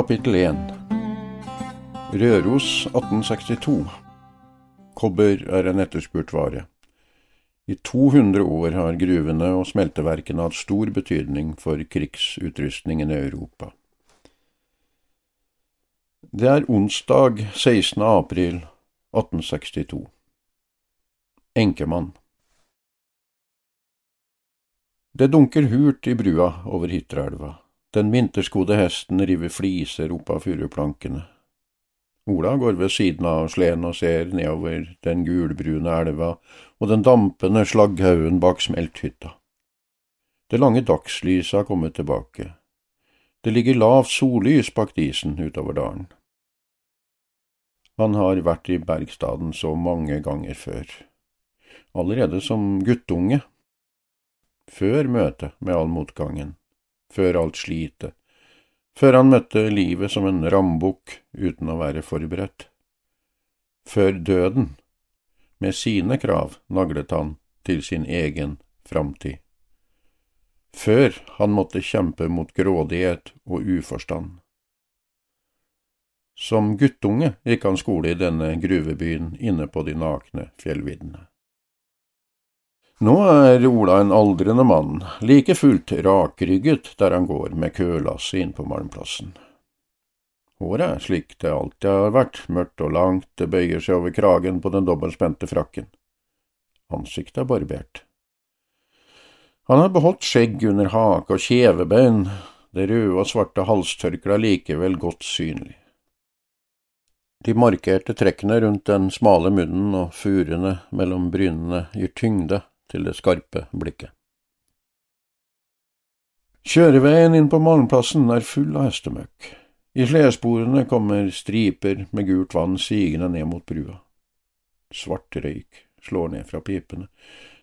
Kapittel 1 Røros 1862 Kobber er en etterspurt vare. I 200 år har gruvene og smelteverkene hatt stor betydning for krigsutrustningen i Europa. Det er onsdag 16. april 1862. Enkemann. Det dunker hurt i brua over Hitterelva. Den vinterskodde hesten river fliser opp av furuplankene. Ola går ved siden av sleden og ser nedover den gulbrune elva og den dampende slagghaugen bak smelthytta. Det lange dagslyset har kommet tilbake. Det ligger lavt sollys bak disen utover dalen. Han har vært i Bergstaden så mange ganger før. Allerede som guttunge. Før møtet med all motgangen før alt slitet, før han møtte livet som en rambukk uten å være forberedt. Før døden, med sine krav, naglet han til sin egen framtid. Før han måtte kjempe mot grådighet og uforstand. Som guttunge gikk han skole i denne gruvebyen inne på de nakne fjellviddene. Nå er Ola en aldrende mann, like fullt rakrygget der han går med kølasset inn på Malmplassen. Håret slik det alltid har vært, mørkt og langt, det bøyer seg over kragen på den dobbeltspente frakken. Ansiktet er barbert. Han har beholdt skjegg under hake og kjevebein, det røde og svarte halstørkleet er likevel godt synlig. De markerte trekkene rundt den smale munnen og furene mellom brynene gir tyngde til det skarpe blikket. Kjøreveien inn på Malmplassen er full av hestemøkk. I sledesporene kommer striper med gult vann sigende ned mot brua. Svart røyk slår ned fra pipene.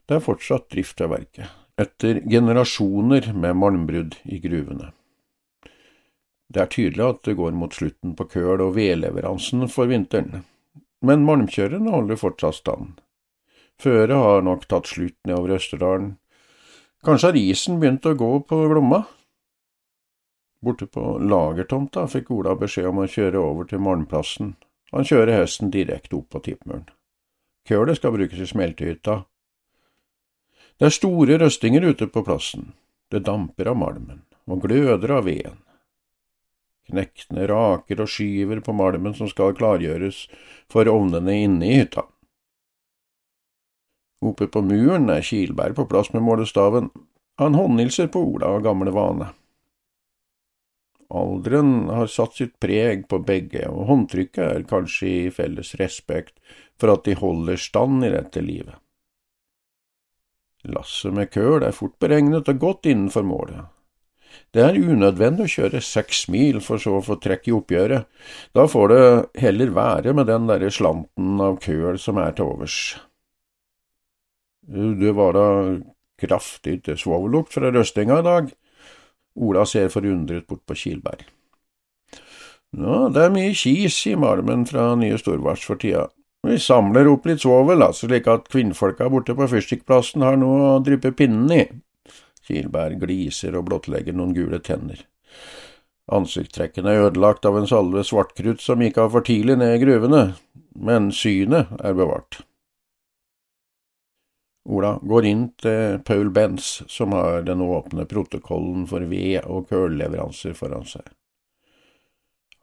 Det er fortsatt drift av verket, etter generasjoner med malmbrudd i gruvene. Det er tydelig at det går mot slutten på køl- og vedleveransen for vinteren, men malmkjørerne holder fortsatt stand. Føret har nok tatt slutt nedover Østerdalen. Kanskje har isen begynt å gå på Glomma? Borte på lagertomta fikk Ola beskjed om å kjøre over til Malmplassen. Han kjører hesten direkte opp på tippmuren. Kølet skal brukes i smeltehytta. Det er store røstinger ute på plassen. Det damper av malmen, og gløder av veden. Knektene raker og skyver på malmen som skal klargjøres for ovnene inne i hytta. Oppe på muren er Kilberg på plass med målestaven. Han håndhilser på Ola av gamle vane. Alderen har satt sitt preg på begge, og håndtrykket er kanskje i felles respekt for at de holder stand i dette livet. Lasset med køl er fort beregnet og godt innenfor målet. Det er unødvendig å kjøre seks mil for så å få trekk i oppgjøret, da får det heller være med den derre slanten av køl som er til overs. Det var da kraftig svovellukt fra røstinga i dag. Ola ser forundret bort på Kilberg. Nå, det er mye kis i malmen fra nye Storvars for tida. Vi samler opp litt svovel, altså, slik at kvinnfolka borte på fyrstikkplassen har noe å dryppe pinnen i. Kilberg gliser og blottlegger noen gule tenner. Ansiktstrekkene er ødelagt av en salve svartkrutt som gikk av for tidlig ned i gruvene, men synet er bevart. Ola går inn til Paul Benz, som har den åpne protokollen for ved- og kullleveranser foran seg.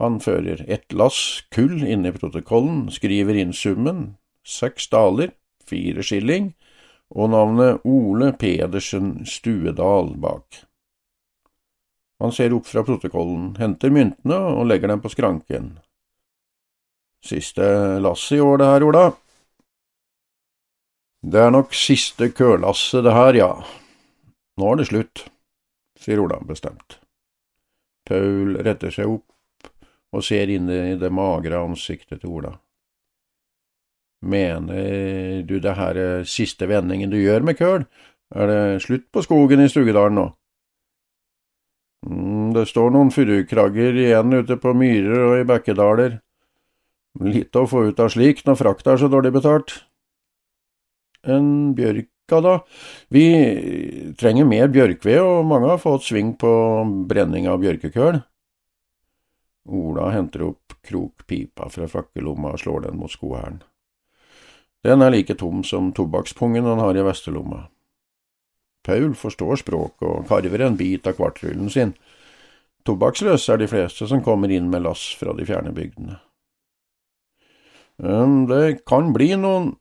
Han fører ett lass kull inn i protokollen, skriver inn summen, seks daler, fire skilling, og navnet Ole Pedersen Stuedal bak. Han ser opp fra protokollen, henter myntene og legger dem på skranken. Siste lass i år det her, Ola. Det er nok siste kølasset det her, ja. Nå er det slutt. sier Ola bestemt. Paul retter seg opp og ser inn i det magre ansiktet til Ola. Mener du det her er siste vendingen du gjør med køl? Er det slutt på skogen i Stugedalen nå? Mm, det står noen furukragger igjen ute på myrer og i bekkedaler. Lite å få ut av slik når frakta er så dårlig betalt. En bjørka, da? Vi trenger mer bjørkved, og mange har fått sving på brenning av bjørkekøl. Ola henter opp krokpipa fra frakkelomma og slår den mot skohælen. Den er like tom som tobakkspungen han har i vestelomma. Paul forstår språket og karver en bit av kvartrullen sin. Tobakksløse er de fleste som kommer inn med lass fra de fjerne bygdene. Det kan bli noen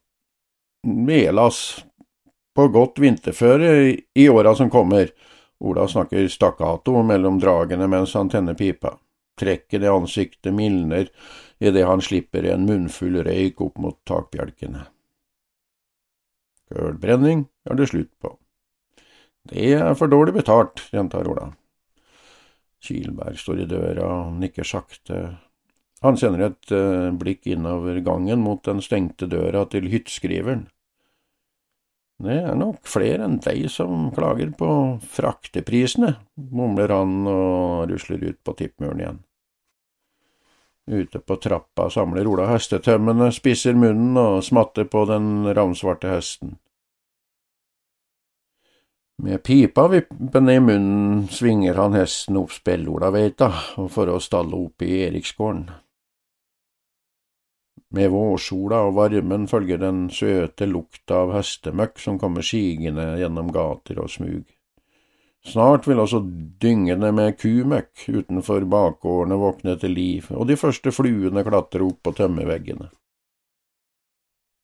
vedlass på godt vinterføre i åra som kommer. Ola snakker stakkato mellom dragene mens han tenner pipa. Trekket i ansiktet mildner idet han slipper en munnfull røyk opp mot takbjelkene. Kølbrenning er det slutt på. Det er for dårlig betalt, gjentar Ola. Kilberg står i døra og nikker sakte. Han sender et uh, blikk innover gangen mot den stengte døra til hyttskriveren. Det er nok flere enn deg som klager på frakteprisene, mumler han og rusler ut på tippmuren igjen. Ute på trappa samler Ola hestetømmene, spisser munnen og smatter på den ravnsvarte hesten. Med pipa vippende i munnen svinger han hesten opp Spellola-veita for å stalle opp i Eriksgården. Med vårsola og varmen følger den søte lukta av hestemøkk som kommer sigende gjennom gater og smug. Snart vil også dyngene med kumøkk utenfor bakgårdene våkne til liv, og de første fluene klatrer opp på tømmerveggene.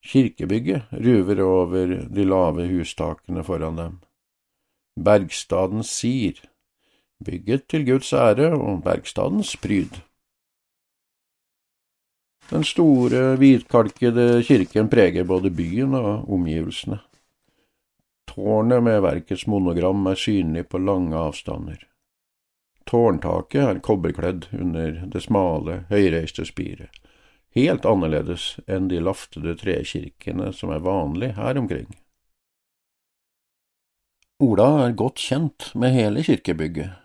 Kirkebygget ruver over de lave hustakene foran dem. Bergstadens sier, bygget til Guds ære og Bergstadens pryd. Den store, hvitkalkede kirken preger både byen og omgivelsene. Tårnet med verkets monogram er synlig på lange avstander. Tårntaket er kobberkledd under det smale, høyreiste spiret, helt annerledes enn de laftede trekirkene som er vanlig her omkring. Ola er godt kjent med hele kirkebygget.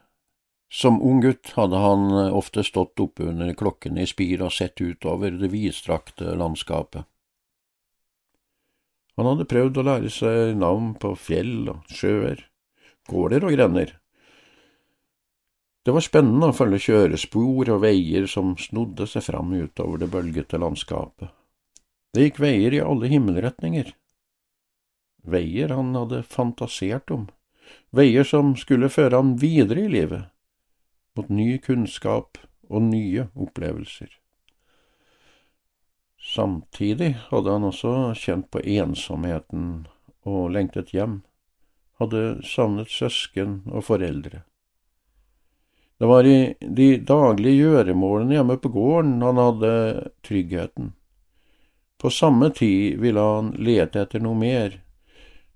Som ung gutt hadde han ofte stått oppe under klokken i spir og sett utover det vidstrakte landskapet. Han hadde prøvd å lære seg navn på fjell og sjøer, gårder og grender. Det var spennende å følge kjørespor og veier som snodde seg fram utover det bølgete landskapet. Det gikk veier i alle himmelretninger veier han hadde fantasert om, veier som skulle føre ham videre i livet, mot ny kunnskap og nye opplevelser. Samtidig hadde han også kjent på ensomheten og lengtet hjem, hadde savnet søsken og foreldre. Det var i de daglige gjøremålene hjemme på gården han hadde tryggheten. På samme tid ville han lete etter noe mer,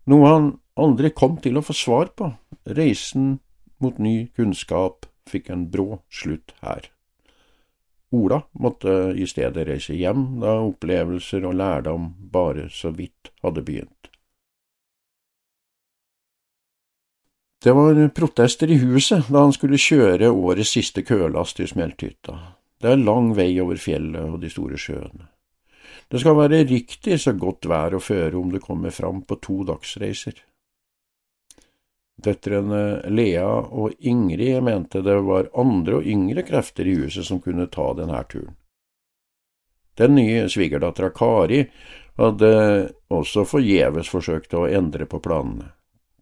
noe han aldri kom til å få svar på. Reisen mot ny kunnskap fikk en brå slutt her. Ola måtte i stedet reise hjem da opplevelser og lærdom bare så vidt hadde begynt. Det var protester i huset da han skulle kjøre årets siste kølast til smelthytta. Det er lang vei over fjellet og de store sjøene. Det skal være riktig så godt vær å føre om du kommer fram på to dagsreiser. Døtrene Lea og Ingrid mente det var andre og yngre krefter i huset som kunne ta denne turen. Den nye svigerdattera Kari hadde også forgjeves forsøkt å endre på planene.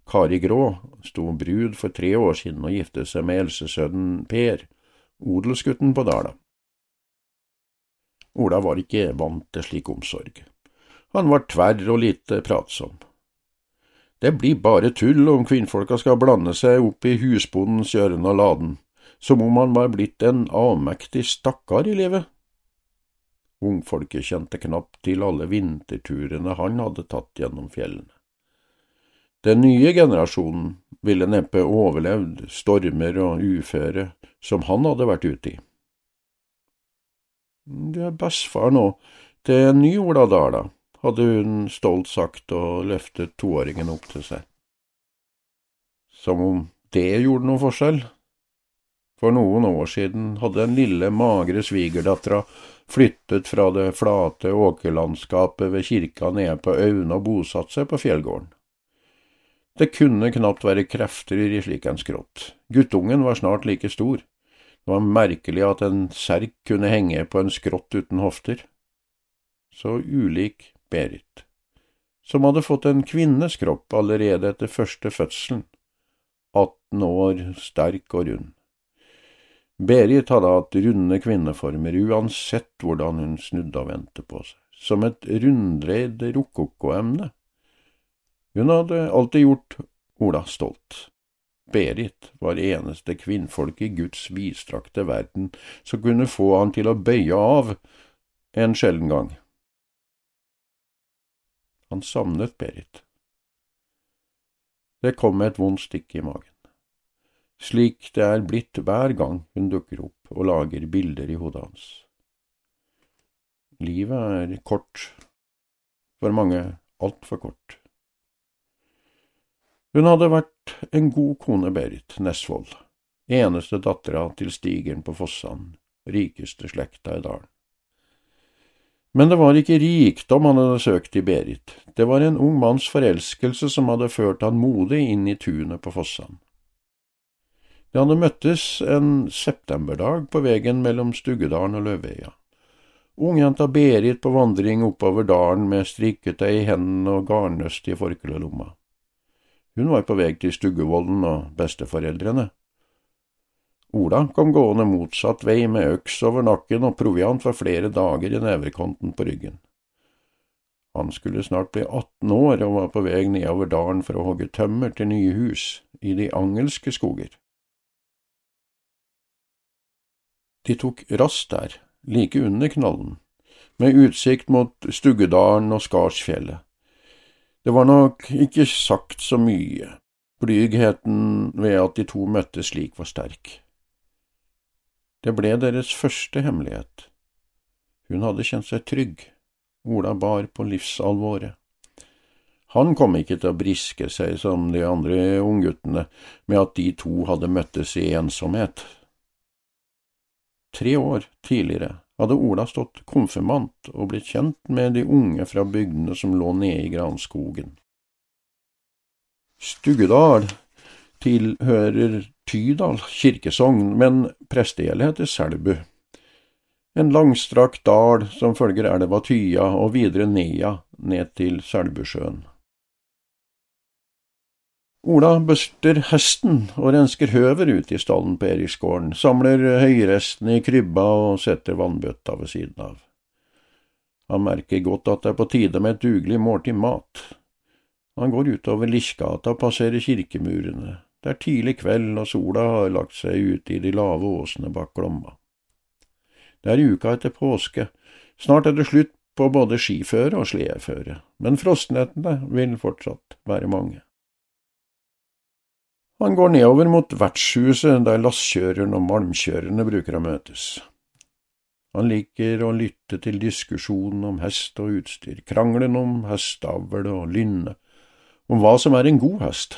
Kari Grå sto brud for tre år siden og giftet seg med eldstesønnen Per, odelsgutten på Dala. Ola var ikke vant til slik omsorg. Han var tverr og lite pratsom. Det blir bare tull om kvinnfolka skal blande seg opp i husbondens hjørne og laden, som om han var blitt en avmektig stakkar i livet. Ungfolket kjente knapt til alle vinterturene han hadde tatt gjennom fjellene. Den nye generasjonen ville neppe overlevd stormer og uføre som han hadde vært ute i. Du er bestefar nå, til en ny Ola Dala, hadde hun stolt sagt og løftet toåringen opp til seg. Som om det gjorde noen forskjell. For noen år siden hadde den lille, magre svigerdattera flyttet fra det flate åkerlandskapet ved kirka nede på Aune og bosatt seg på fjellgården. Det kunne knapt være krefter i slik en skrått. Guttungen var snart like stor. Det var merkelig at en serk kunne henge på en skrått uten hofter. Så ulik Berit, som hadde fått en kvinnes kropp allerede etter første fødselen, 18 år sterk og rund. Berit hadde hatt runde kvinneformer uansett hvordan hun snudde og vendte på seg, som et runddreid rokokkoemne. Hun hadde alltid gjort Ola stolt. Berit var eneste kvinnfolk i Guds vidstrakte verden som kunne få han til å bøye av en sjelden gang. Han savnet Berit. Det kom et vondt stikk i magen slik det er blitt hver gang hun dukker opp og lager bilder i hodet hans. Livet er kort, for mange altfor kort. Hun hadde vært en god kone, Berit Nesvold, eneste dattera til stigeren på Fossan, rikeste slekta i dalen. Men det var ikke rikdom han hadde søkt i Berit, det var en ung manns forelskelse som hadde ført han modig inn i tunet på Fossan. De hadde møttes en septemberdag på veien mellom Stuggedalen og Løveøya. Ungjenta Berit på vandring oppover dalen med strikketøy i hendene og garnnøst i forkleelomma. Hun var på vei til Stuggevollen og besteforeldrene. Ola kom gående motsatt vei med øks over nakken og proviant for flere dager i neverkonten på ryggen. Han skulle snart bli 18 år og var på vei nedover dalen for å hogge tømmer til nye hus i de angelske skoger. De tok rast der, like under knollen, med utsikt mot Stuggedalen og Skarsfjellet. Det var nok ikke sagt så mye, blygheten ved at de to møttes slik var sterk. Det ble deres første hemmelighet. Hun hadde kjent seg trygg, Ola bar på livsalvoret. Han kom ikke til å briske seg som de andre ungguttene med at de to hadde møttes i ensomhet. Tre år tidligere hadde Ola stått konfirmant og blitt kjent med de unge fra bygdene som lå nede i granskogen. Stuggedal tilhører Tydal kirkesogn, men prestegjeldet heter Selbu. En langstrakt dal som følger elva Tya og videre Nea ned til Selbusjøen. Ola børster hesten og rensker høver ut i stallen på Eriksgården, samler høyrestene i krybba og setter vannbøtta ved siden av. Han merker godt at det er på tide med et dugelig måltid mat. Han går utover Lichgata og passerer kirkemurene. Det er tidlig kveld, og sola har lagt seg ute i de lave åsene bak Glomma. Det er uka etter påske. Snart er det slutt på både skiføre og sledeføre, men frostnettene vil fortsatt være mange. Han går nedover mot vertshuset der lasskjøreren og malmkjørerne bruker å møtes. Han liker å lytte til diskusjonen om hest og utstyr, krangelen om hesteavl og lynne, om hva som er en god hest.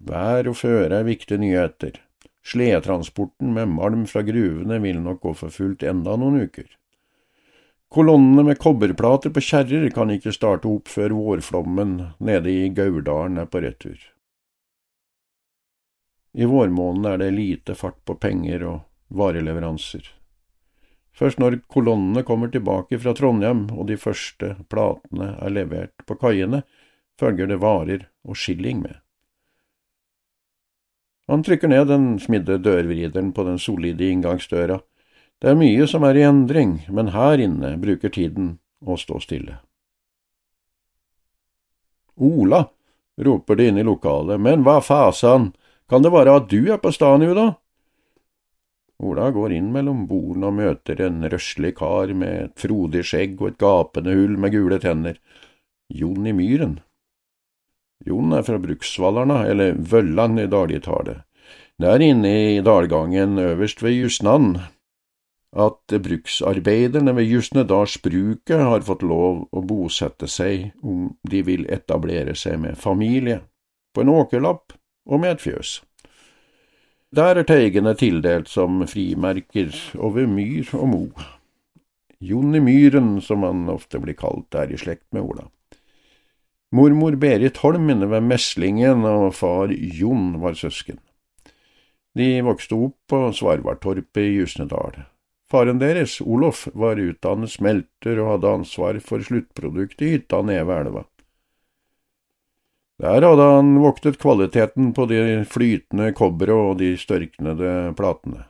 Vær og føre er viktige nyheter. Sledetransporten med malm fra gruvene vil nok gå for fullt enda noen uker. Kolonnene med kobberplater på kjerrer kan ikke starte opp før vårflommen nede i Gauldalen er på retur. I vårmåneden er det lite fart på penger og vareleveranser. Først når kolonnene kommer tilbake fra Trondheim og de første platene er levert på kaiene, følger det varer og skilling med. Han trykker ned den smidde dørvrideren på den solide inngangsdøra. Det er mye som er i endring, men her inne bruker tiden å stå stille. Ola, roper det inn i lokalet, men hva fasan, kan det være at du er på stanu, da? Ola går inn mellom bordene og møter en røslig kar med et frodig skjegg og et gapende hull med gule tenner. Jonny Myhren. Jon er fra Bruksvallarna, eller Vølland i dagligtale. Der inne i dalgangen øverst ved Justnan at bruksarbeiderne ved Justnedalsbruket har fått lov å bosette seg om de vil etablere seg med familie, på en åkerlapp og med et fjøs. Der er teigene tildelt som frimerker over myr og mo. Jonny i Myren, som han ofte blir kalt, er i slekt med Ola. Mormor Berit Holm inne ved Meslingen og far Jon var søsken. De vokste opp på Svarvartorpet i Jusnedal. Faren deres, Olof, var utdannet smelter og hadde ansvar for sluttproduktet i hytta nede ved elva. Der hadde han voktet kvaliteten på de flytende kobberet og de størknede platene.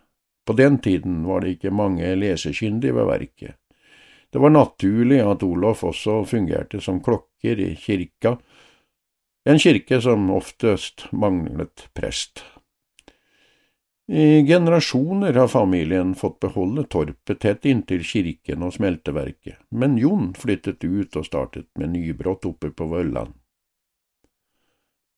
På den tiden var det ikke mange lesekyndige ved verket. Det var naturlig at Olof også fungerte som klokker i kirka, en kirke som oftest manglet prest. I generasjoner har familien fått beholde torpet tett inntil kirken og smelteverket, men Jon flyttet ut og startet med nybrott oppe på Vølland.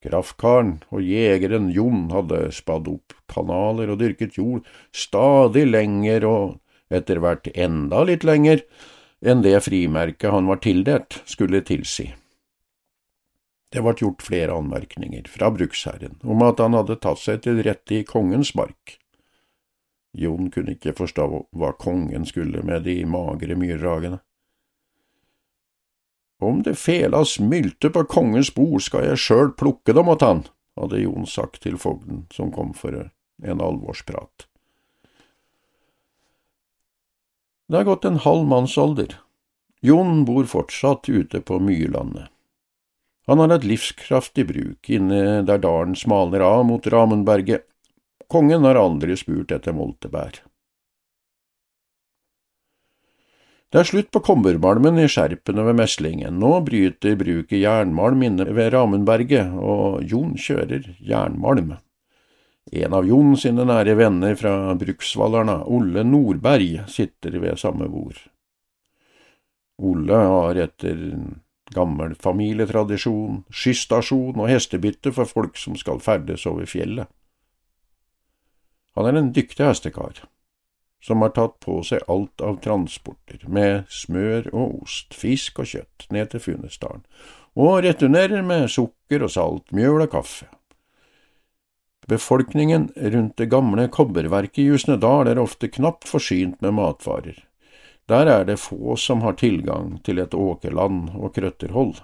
Kraftkaren og jegeren Jon hadde spadd opp kanaler og dyrket jord stadig lenger og etter hvert enda litt lenger enn det frimerket han var tildelt skulle tilsi. Det ble gjort flere anmerkninger fra bruksherren om at han hadde tatt seg til rette i kongens mark. Jon kunne ikke forstå hva kongen skulle med de magre myrragene. Om det felas mylte på kongens bord, skal jeg sjøl plukke dem åt han, hadde Jon sagt til fogden som kom for en alvorsprat. Det har gått en halv mannsalder. Jon bor fortsatt ute på Myrlandet. Han har et livskraftig bruk inne der dalen smalner av mot Ramundberget. Kongen har aldri spurt etter moltebær. Det er slutt på kobbermalmen i skjerpene ved meslingen. Nå bryter bruket jernmalm inne ved Ramundberget, og Jon kjører jernmalm. En av Jon sine nære venner fra Bruksvallarna, Olle Nordberg, sitter ved samme bord. Olle har etter gammel familietradisjon skystasjon og hestebytte for folk som skal ferdes over fjellet. Han er en dyktig hestekar, som har tatt på seg alt av transporter, med smør og ost, fisk og kjøtt, ned til Funnesdalen, og returnerer med sukker og salt, mjøl og kaffe. Befolkningen rundt det gamle kobberverket i Jusnedal er ofte knapt forsynt med matvarer. Der er det få som har tilgang til et åkerland og krøtterhold.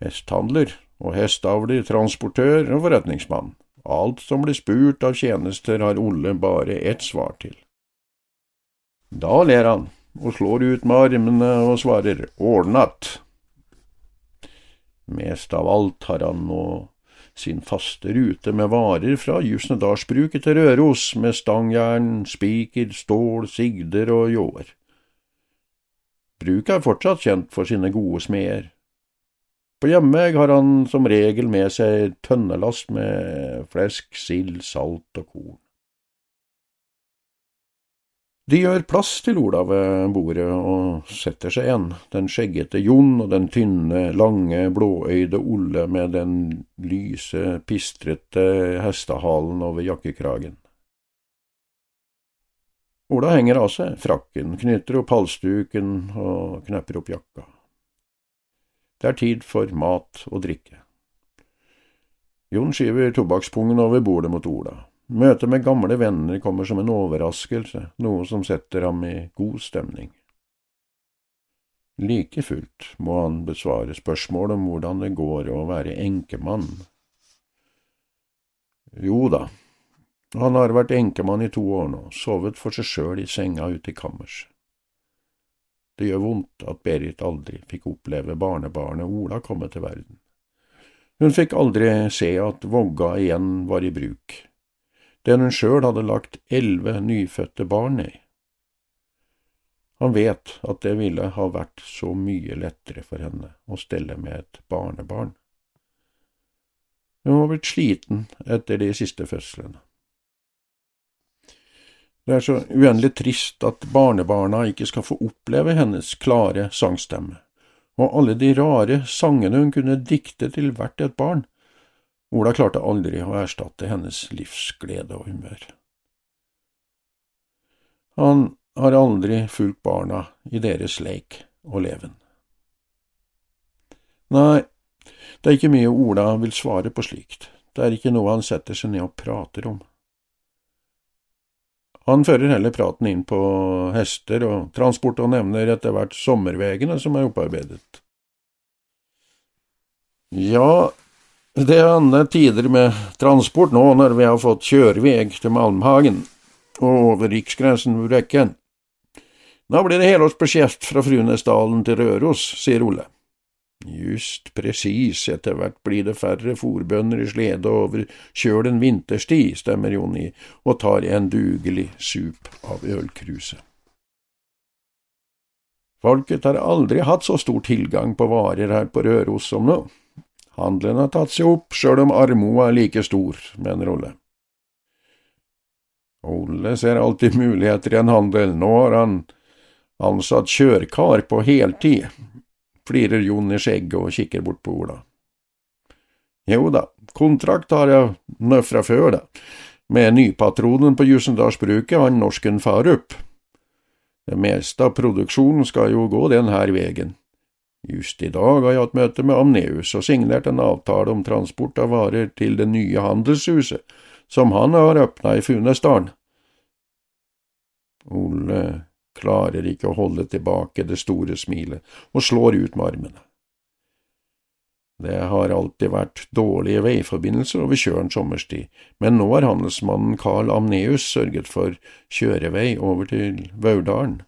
Hesthandler og hesteavler, transportør og forretningsmann. Alt som blir spurt av tjenester, har Olle bare ett svar til. Da ler han og slår ut med armene og svarer ordnat. Mest av alt har han nå sin faste rute med varer fra Jusnedalsbruket til Røros, med stangjern, spiker, stål, sigder og ljåer. Bruket er fortsatt kjent for sine gode smeder. På hjemmeveg har han som regel med seg tønnelast med flesk, sild, salt og korn. De gjør plass til Ola ved bordet og setter seg igjen, den skjeggete Jon og den tynne, lange, blåøyde Olle med den lyse, pistrete hestehalen over jakkekragen. Ola henger av seg frakken, knytter opp halsduken og knepper opp jakka. Det er tid for mat og drikke. Jon skyver tobakkspungen over bordet mot Ola. Møtet med gamle venner kommer som en overraskelse, noe som setter ham i god stemning. Like fullt må han besvare spørsmål om hvordan det går å være enkemann. Jo da, han har vært enkemann i to år nå, sovet for seg sjøl i senga ute i kammers. Det gjør vondt at Berit aldri fikk oppleve barnebarnet Ola komme til verden. Hun fikk aldri se at vogga igjen var i bruk den hun sjøl hadde lagt elleve nyfødte barn i. Han vet at det ville ha vært så mye lettere for henne å stelle med et barnebarn. Hun var blitt sliten etter de siste fødslene. Det er så uendelig trist at barnebarna ikke skal få oppleve hennes klare sangstemme, og alle de rare sangene hun kunne dikte til hvert et barn. Ola klarte aldri å erstatte hennes livsglede og humør. Han har aldri fulgt barna i deres leik og leven. Nei, det er ikke mye Ola vil svare på slikt, det er ikke noe han setter seg ned og prater om. Han fører heller praten inn på hester og transport, og nevner etter hvert sommervegene som er opparbeidet. Ja, det er andre tider med transport nå når vi har fått kjøreveg til Malmhagen og over riksgrensen ved Brekken. Nå blir det helårsbeskjeft fra Frunesdalen til Røros, sier Ole. Just presis, etter hvert blir det færre fòrbønder i slede over kjølen vinterstid, stemmer Jonny og tar en dugelig sup av ølkruset. Folket har aldri hatt så stor tilgang på varer her på Røros som nå. Handelen har tatt seg opp, sjøl om armoa er like stor, mener Olle. Olle ser alltid muligheter i en handel, nå har han ansatt kjørkar på heltid, flirer Jon i skjegget og kikker bort på Ola. Jo da, kontrakt har jeg nå fra før, da, med nypatronen på Jusendalsbruket, han norsken Farup. Det meste av produksjonen skal jo gå den her vegen. Just i dag har jeg hatt møte med Amneus og signert en avtale om transport av varer til det nye handelshuset, som han har åpna i Funesdalen. Ole klarer ikke å holde tilbake det store smilet, og slår ut med armene. Det har alltid vært dårlige veiforbindelser over Kjøren sommerstid, men nå har handelsmannen Carl Amneus sørget for kjørevei over til Vaurdalen.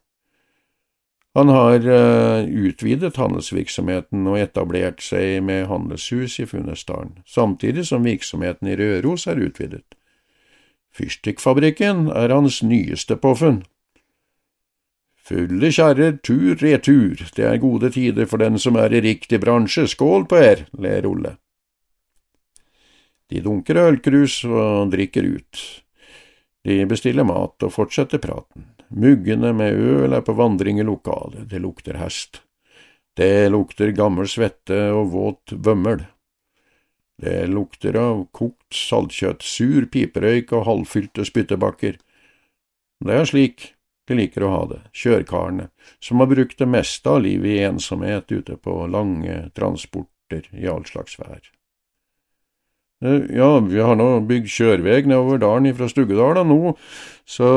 Han har uh, utvidet handelsvirksomheten og etablert seg med handelshus i Funnesdalen, samtidig som virksomheten i Røros er utvidet. Fyrstikkfabrikken er hans nyeste påfunn. Fulle kjerrer tur-retur, det er gode tider for den som er i riktig bransje, skål på er, ler Olle. De dunker ølkrus og drikker ut. De bestiller mat og fortsetter praten. Muggene med øl er på vandring i lokalet, det lukter hest. Det lukter gammel svette og våt vømmel. Det lukter av kokt saltkjøtt, sur piperøyk og halvfylte spyttebakker. Det er slik de liker å ha det, kjørkarene, som har brukt det meste av livet i ensomhet ute på lange transporter i all slags vær. Eh, ja, vi har nå bygd kjørveg nedover dalen ifra Stuggedal nå, så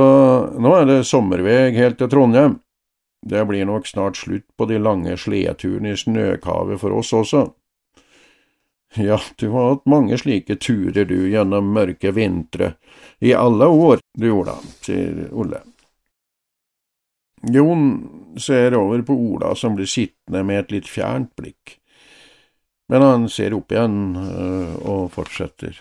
nå er det sommerveg helt til Trondheim. Det blir nok snart slutt på de lange sledeturene i snøkavet for oss også. Ja, du har hatt mange slike turer du gjennom mørke vintre, i alle år, du Ola, sier Olle. Jon ser over på Ola som blir sittende med et litt fjernt blikk, men han ser opp igjen øh, og fortsetter.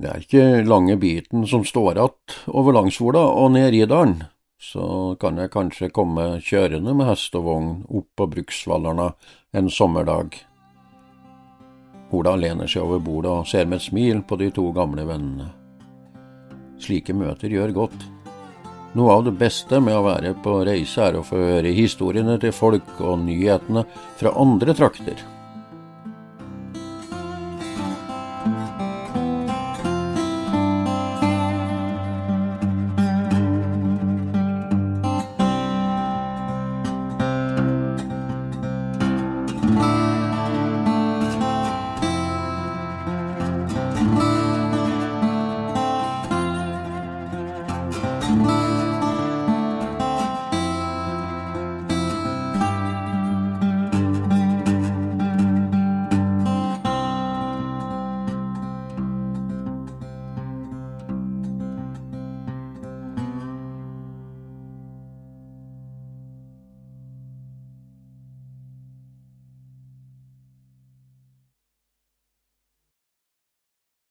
Det er ikke lange biten som står igjen over Langsvola og ned Ridalen, så kan jeg kanskje komme kjørende med hest og vogn opp på Bruksvallarna en sommerdag. Ola lener seg over bordet og ser med et smil på de to gamle vennene. Slike møter gjør godt. Noe av det beste med å være på reise er å få høre historiene til folk og nyhetene fra andre trakter.